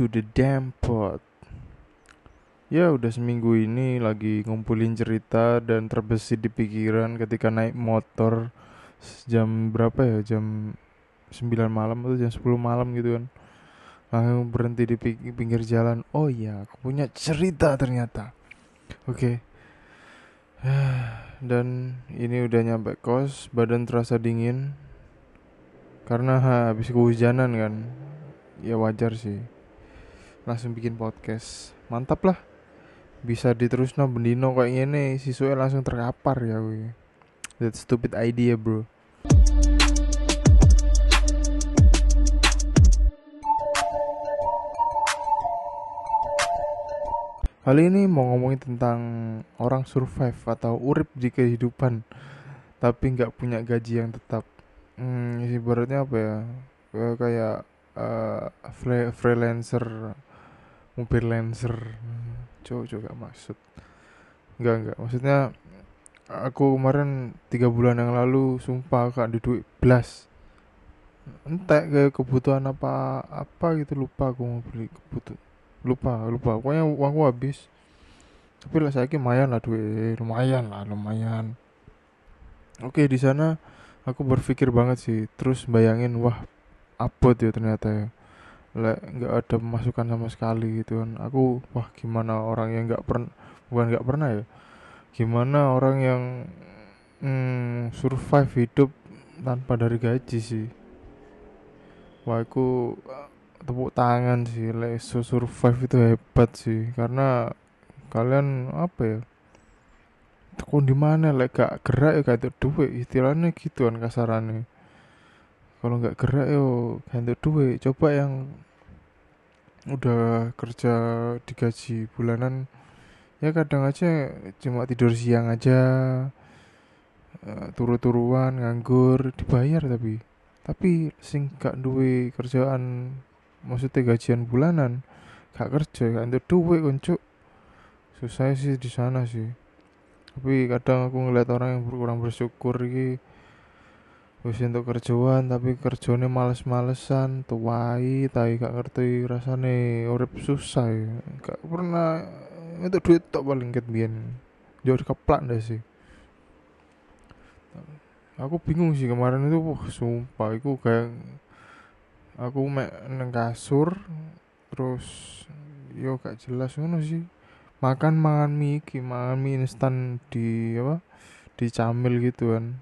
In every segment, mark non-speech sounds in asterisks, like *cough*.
To the damn pod. Ya udah seminggu ini lagi ngumpulin cerita dan terbesit di pikiran ketika naik motor jam berapa ya? Jam 9 malam atau jam 10 malam gitu kan. Langsung berhenti di pinggir jalan. Oh iya aku punya cerita ternyata. Oke. *sighs* Dan ini udah nyampe kos badan terasa dingin. Karena ha, habis kehujanan kan. Ya wajar sih langsung bikin podcast mantap lah bisa diterus no bendino kayak gini siswa langsung terkapar ya gue that stupid idea bro Kali ini mau ngomongin tentang orang survive atau urip di kehidupan tapi nggak punya gaji yang tetap. Hmm, ibaratnya apa ya? Kayak uh, freelancer mobil lancer. Coba coba gak maksud enggak enggak maksudnya aku kemarin tiga bulan yang lalu sumpah kak di duit blas entek kayak kebutuhan apa apa gitu lupa aku mau beli kebutuhan lupa lupa. Pokoknya uangku habis. Tapi lah saya lumayan lah duit. Lumayan lah lumayan. Oke di sana aku berpikir banget sih. Terus bayangin wah abot ya ternyata ya lek nggak ada pemasukan sama sekali gitu kan. Aku wah gimana orang yang nggak pernah bukan nggak pernah ya. Gimana orang yang hmm, survive hidup tanpa dari gaji sih. Wah aku tepuk tangan sih. Lek so survive itu hebat sih. Karena kalian apa ya tekun di mana? Lek gak gerak ya gak duit. Istilahnya gitu kan kasarannya kalau nggak gerak yo ganti duit. Coba yang udah kerja digaji bulanan ya kadang aja cuma tidur siang aja uh, turu-turuan nganggur dibayar tapi. Tapi sing gak duwe kerjaan maksudnya gajian bulanan gak kerja gak ada duit koncuk susah sih di sana sih. Tapi kadang aku ngeliat orang yang kurang bersyukur gitu wis untuk kerjaan tapi kerjane males-malesan tuwai tapi gak ngerti rasane urip susah ya. Gak pernah itu duit tok paling ket biyen jauh keplak deh sih. Aku bingung sih kemarin itu wah sumpah aku kayak aku mek neng kasur terus yo gak jelas ngono sih. Makan mangan mie ki mangan mie instan di apa dicamil gitu kan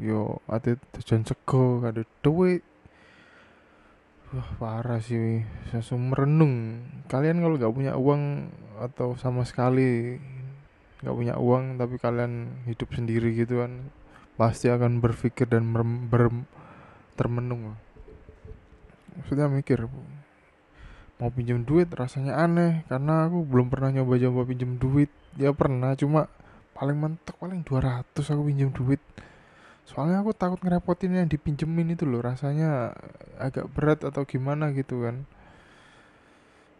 yo ate tujuan sego ada duit wah parah sih langsung merenung. Kalian kalau nggak punya uang atau sama sekali nggak punya uang tapi kalian hidup sendiri gitu kan pasti akan berpikir dan ber, ber termenung maksudnya mikir mau pinjam duit rasanya aneh karena aku belum pernah nyoba-nyoba pinjam duit. Ya pernah cuma paling mentok paling 200 aku pinjam duit soalnya aku takut ngerepotin yang dipinjemin itu loh rasanya agak berat atau gimana gitu kan.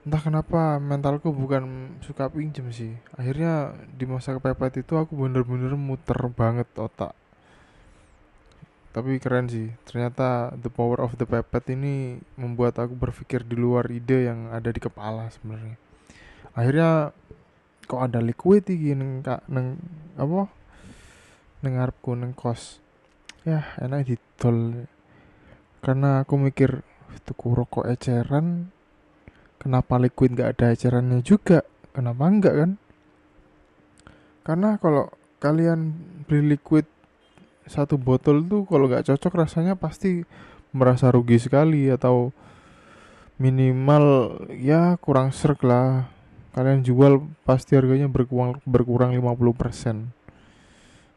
Entah kenapa mentalku bukan suka pinjem sih. Akhirnya di masa kepepet itu aku bener-bener muter banget otak. Tapi keren sih ternyata the power of the pepet ini membuat aku berpikir di luar ide yang ada di kepala sebenarnya. Akhirnya kok ada liquid gini kak? Neng apa? Nengarku neng kos ya enak ditol karena aku mikir tuku rokok eceran kenapa liquid gak ada ecerannya juga? Kenapa enggak kan? Karena kalau kalian beli liquid satu botol tuh kalau nggak cocok rasanya pasti merasa rugi sekali atau minimal ya kurang serk lah. Kalian jual pasti harganya berkurang berkurang 50%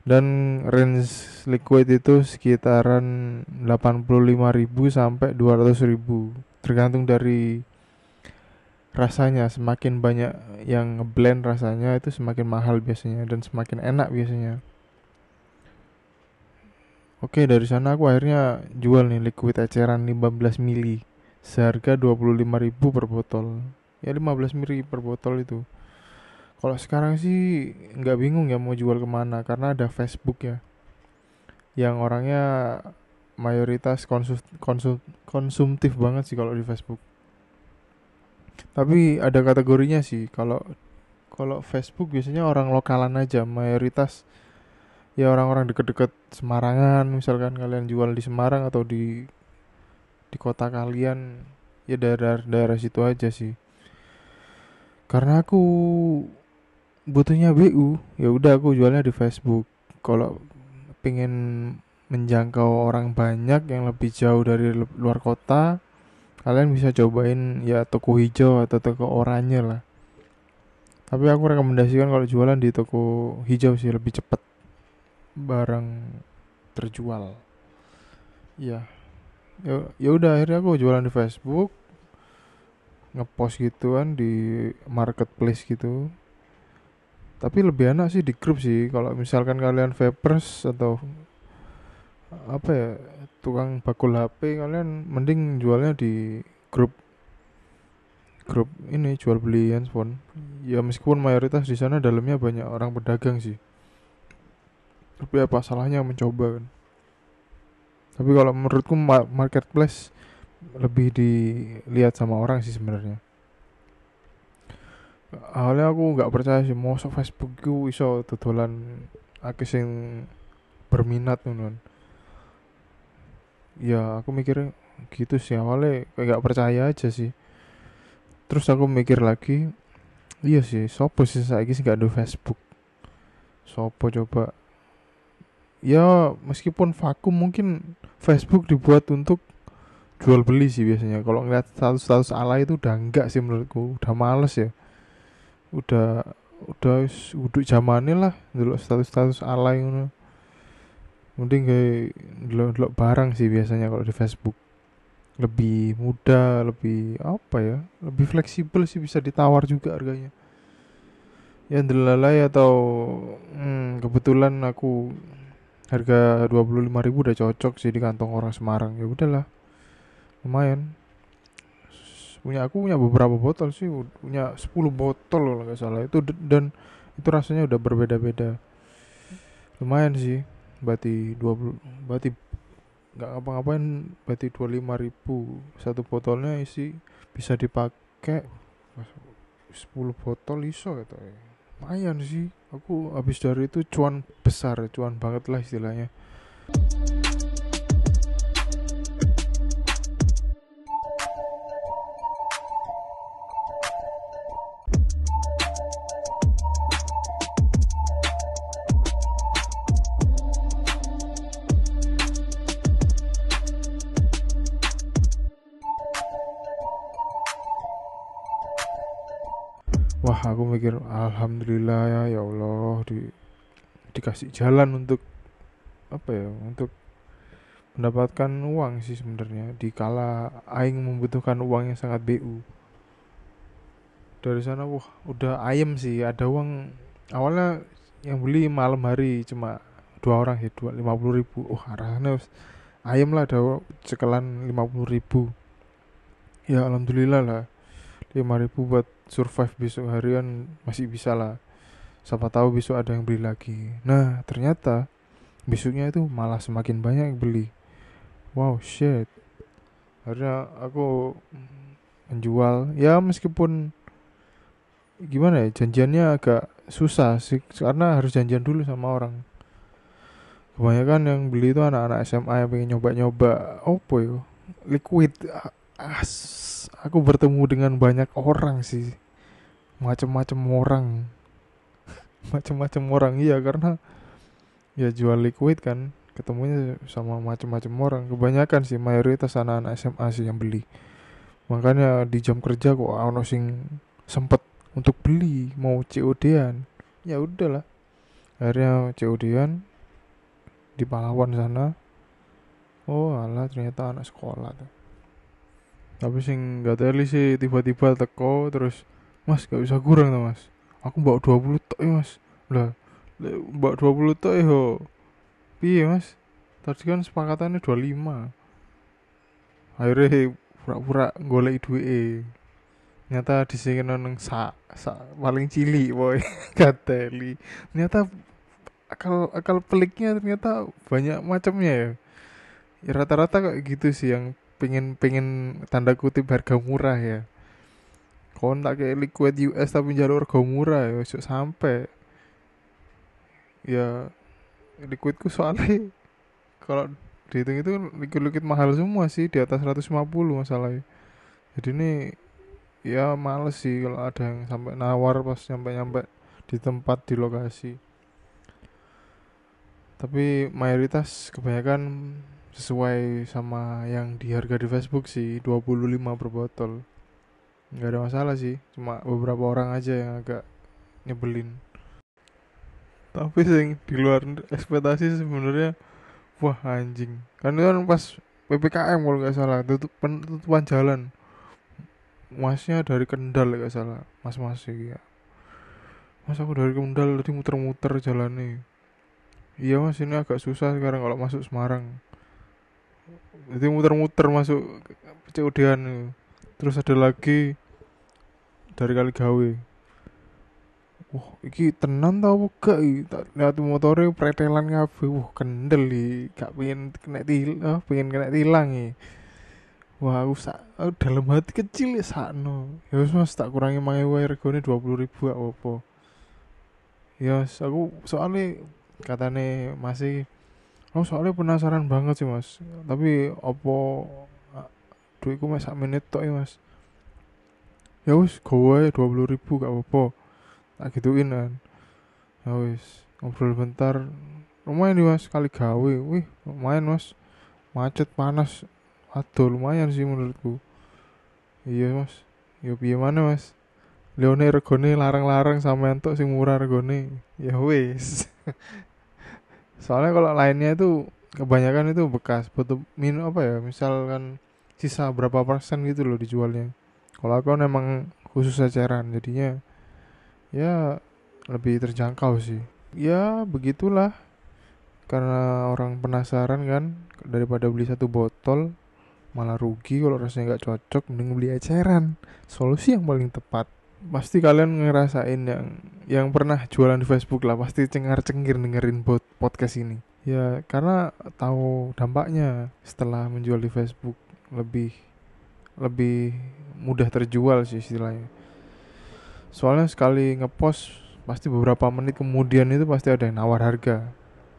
dan range liquid itu sekitaran 85.000 sampai 200.000 tergantung dari rasanya. Semakin banyak yang ngeblend rasanya itu semakin mahal biasanya dan semakin enak biasanya. Oke dari sana aku akhirnya jual nih liquid eceran 15 mili. Seharga 25.000 per botol. Ya 15 mili per botol itu kalau sekarang sih nggak bingung ya mau jual ke mana karena ada Facebook ya yang orangnya mayoritas konsum, konsum, konsumtif banget sih kalau di Facebook. Tapi ada kategorinya sih kalau kalau Facebook biasanya orang lokalan aja mayoritas ya orang-orang deket-deket Semarangan misalkan kalian jual di Semarang atau di di kota kalian ya daerah daerah situ aja sih. Karena aku butuhnya BU ya udah aku jualnya di Facebook. Kalau pengen menjangkau orang banyak yang lebih jauh dari luar kota kalian bisa cobain ya toko hijau atau toko oranye lah. Tapi aku rekomendasikan kalau jualan di toko hijau sih lebih cepet barang terjual. Ya ya ya udah akhirnya aku jualan di Facebook ngepost gitu kan di marketplace gitu tapi lebih enak sih di grup sih. Kalau misalkan kalian vapers atau apa ya tukang bakul HP kalian mending jualnya di grup. Grup ini jual beli handphone. Ya meskipun mayoritas di sana dalamnya banyak orang pedagang sih. Tapi apa salahnya mencoba kan? Tapi kalau menurutku marketplace lebih dilihat sama orang sih sebenarnya awalnya aku nggak percaya sih mau Facebook ku iso tutulan akeh sing berminat kan. Ya aku mikir gitu sih awalnya kayak gak percaya aja sih. Terus aku mikir lagi iya sih sopo sih saya sih gak ada Facebook? Sopo coba? Ya meskipun vakum mungkin Facebook dibuat untuk jual beli sih biasanya. Kalau ngeliat status status ala itu udah enggak sih menurutku udah males ya udah udah uduk zamannya lah dulu status status ala yang mending kayak delok barang sih biasanya kalau di Facebook. Lebih mudah lebih apa ya lebih fleksibel sih bisa ditawar juga harganya. Ya delalai atau hmm, kebetulan aku harga 25.000 udah cocok sih di kantong orang Semarang. Ya udahlah lumayan punya aku punya beberapa botol sih punya 10 botol loh nggak salah. Itu dan itu rasanya udah berbeda-beda. Lumayan sih berarti 20 berarti nggak ngapa-ngapain berarti 25 ribu. Satu botolnya isi bisa dipakai 10 botol iso gitu. Ya lumayan sih aku habis dari itu cuan besar cuan banget lah istilahnya alhamdulillah ya ya Allah di dikasih jalan untuk apa ya untuk mendapatkan uang sih sebenarnya. Di kala aing membutuhkan uang yang sangat BU dari sana wah udah ayem sih. Ada uang awalnya yang beli malam hari cuma dua orang ya dua lima puluh ribu. Oh arahnya ayem lah ada cekelan lima puluh ribu. Ya alhamdulillah lah lima ribu buat survive besok harian masih bisa lah. Siapa tahu besok ada yang beli lagi. Nah ternyata besoknya itu malah semakin banyak yang beli. Wow shit. Akhirnya aku menjual. Ya meskipun gimana ya janjiannya agak susah sih karena harus janjian dulu sama orang. Kebanyakan yang beli itu anak-anak SMA yang pengen nyoba-nyoba. Opo yo? Liquid as aku bertemu dengan banyak orang sih. Macam-macam orang. *laughs* Macam-macam orang iya karena ya jual liquid kan ketemunya sama macam-macam orang. Kebanyakan sih mayoritas anak-anak SMA sih yang beli. Makanya di jam kerja kok ono sing sempet untuk beli mau COD-an ya udahlah. Akhirnya COD-an di Palawan sana. Oh alah ternyata anak sekolah tuh tapi sing gak teli sih tiba-tiba teko terus mas gak bisa kurang tuh mas. Aku bawa 20 tok ya mas. Lah bawa 20 tok ya piye mas? Tadi kan sepakatannya 25 akhirnya pura-pura golek duit nyata di sini neng sa, sa paling cili boy *laughs* kateli ternyata akal akal peliknya ternyata banyak macamnya ya. Ya rata-rata kayak gitu sih yang pengen pengen tanda kutip harga murah ya. Kon tak kayak liquid US tapi jalur rego murah ya ojo sampai ya liquidku soalnya *laughs* kalau dihitung itu liquid-liquid mahal semua sih di atas 150 masalahnya jadi ini ya males sih kalau ada yang sampai nawar pas nyampe-nyampe di tempat di lokasi. Tapi mayoritas kebanyakan sesuai sama yang di harga di Facebook sih 25 per botol. Nggak ada masalah sih cuma beberapa orang aja yang agak nyebelin. Tapi sing di luar ekspektasi sebenarnya wah anjing. Kan itu kan pas ppkm kalau nggak salah tutup penutupan jalan. Masnya dari Kendal nggak salah mas mas ya mas aku dari Kendal tadi muter-muter jalan nih iya mas ini agak susah sekarang kalau masuk Semarang jadi muter-muter masuk COD terus ada lagi dari kali gawe. Wah iki tenan tau gak tak lihat motornya pretelan ngabe wah kendel li gak pengen kena til oh, pengen kena tilang ya wah aku sak aku dalam hati kecil ya sakno. Ya wis mas tak kurangi mangai wae regane 20 ribu apa ya aku soalnya katane masih aku soalnya penasaran banget sih mas. Tapi opo duitku mas sak menit tok ya mas. Ya wis gowe dua puluh ribu gak apa-apa. Tak gituin kan. Ya wis ngobrol bentar. Lumayan nih mas kali gawe. Wih lumayan mas. Macet panas. Aduh lumayan sih menurutku. Iya mas. Ya piye mana mas? Leone regone larang-larang sama entuk sing murah regone ya wis *laughs* soalnya kalau lainnya itu kebanyakan itu bekas butuh minum apa ya misalkan sisa berapa persen gitu loh dijualnya. Kalau aku kan emang khusus eceran jadinya ya lebih terjangkau sih. Ya begitulah. Karena orang penasaran kan daripada beli satu botol malah rugi kalau rasanya nggak cocok mending beli eceran. Solusi yang paling tepat. Pasti kalian ngerasain yang yang pernah jualan di Facebook lah pasti cengar cengir dengerin bot podcast ini. Ya karena tahu dampaknya setelah menjual di Facebook. Lebih lebih mudah terjual sih istilahnya. Soalnya sekali ngepost pasti beberapa menit kemudian itu pasti ada yang nawar harga.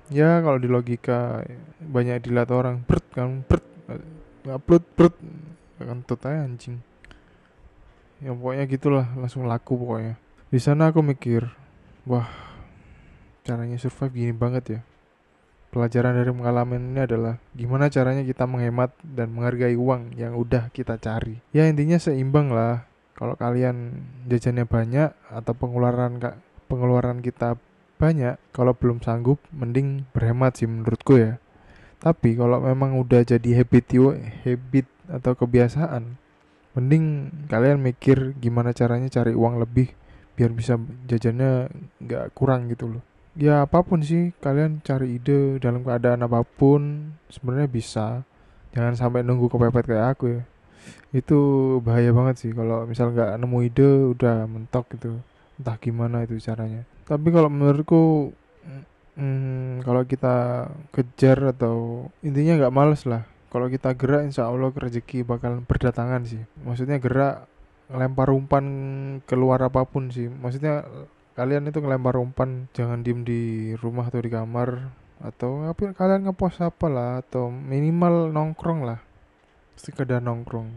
Ya kalau di logika banyak dilihat orang bert kan bert upload bert aja anjing. Ya pokoknya gitulah langsung laku pokoknya di sana aku mikir wah caranya survive gini banget ya Pelajaran dari pengalaman ini adalah gimana caranya kita menghemat dan menghargai uang yang udah kita cari. Ya intinya seimbang lah. Kalau kalian jajannya banyak atau pengeluaran pengeluaran kita banyak, kalau belum sanggup mending berhemat sih menurutku ya. Tapi kalau memang udah jadi habit habit atau kebiasaan, mending kalian mikir gimana caranya cari uang lebih biar bisa jajannya nggak kurang gitu loh. Ya apa pun sih kalian cari ide dalam keadaan apa pun sebenarnya bisa. Jangan sampai nunggu kepepet kayak aku ya. Itu bahaya banget sih kalau misal nggak nemu ide udah mentok gitu. Entah gimana itu caranya. Tapi kalau menurutku hmm, kalau kita kejar atau intinya nggak males lah. Kalau kita gerak insya Allah rezeki bakal berdatangan sih. Maksudnya gerak lempar umpan keluar apa pun sih. Maksudnya kalian itu ngelempar umpan jangan diem di rumah atau di kamar atau apa kalian ngepost apa lah atau minimal nongkrong lah. Sekedar nongkrong.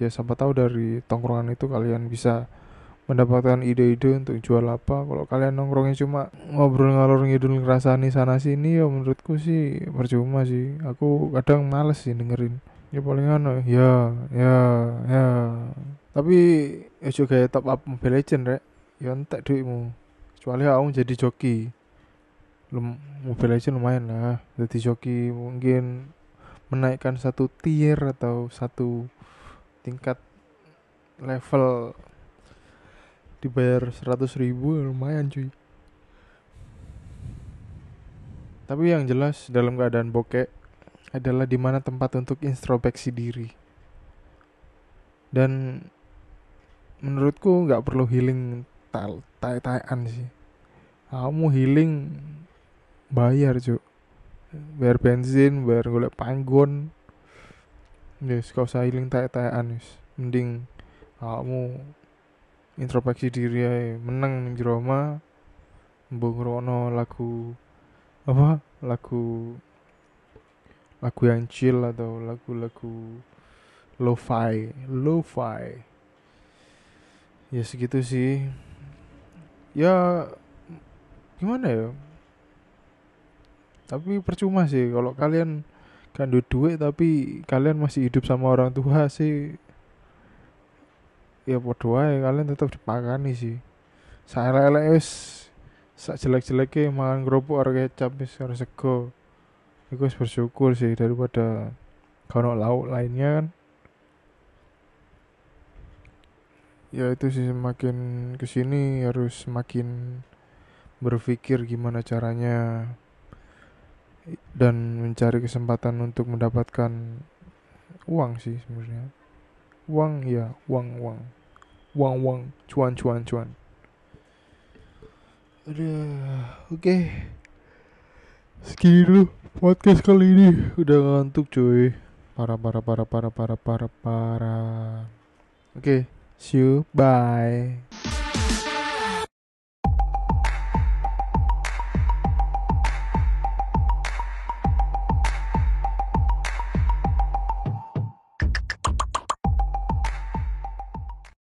Ya siapa tahu dari tongkrongan itu kalian bisa mendapatkan ide-ide untuk jual apa. Kalau kalian nongkrongnya cuma ngobrol ngalor ngidul ngerasani sana sini ya menurutku sih percuma sih. Aku kadang males sih dengerin. Ya paling anu ya ya ya tapi ya juga top up Mobile Legend rek. Ya entek duitmu. Kecuali aku jadi joki. Lum, Mobile Legends lumayan lah. Jadi joki mungkin menaikkan satu tier atau satu tingkat level. Dibayar 100 ribu lumayan cuy. Tapi yang jelas dalam keadaan bokek adalah di mana tempat untuk introspeksi diri. Dan menurutku nggak perlu healing tai-taian sih. Kamu healing bayar cuk. Bayar bensin bayar golek panggon. Yes kau usah healing tai-taian yes. mending kamu introspeksi diri ning jero omah mbok ngrungokno lagu apa? Lagu lagu yang chill atau lagu-lagu lo-fi lo-fi ya segitu sih. Ya gimana ya? Tapi percuma sih kalau kalian kan duit tapi kalian masih hidup sama orang tua sih ya podo ae kalian tetap dipakani sih. Saya lele wis sak jelek jeleknya makan kerupuk orang kecap wis sego. Iku bersyukur sih daripada kalau lauk lainnya kan ya itu sih semakin ke sini harus semakin berpikir gimana caranya dan mencari kesempatan untuk mendapatkan uang sih sebenarnya. Uang ya uang uang. Uang uang. Cuan cuan cuan. Oke. Segini dulu podcast kali ini. Udah ngantuk cuy. Para para para para para para para oke See you. Bye.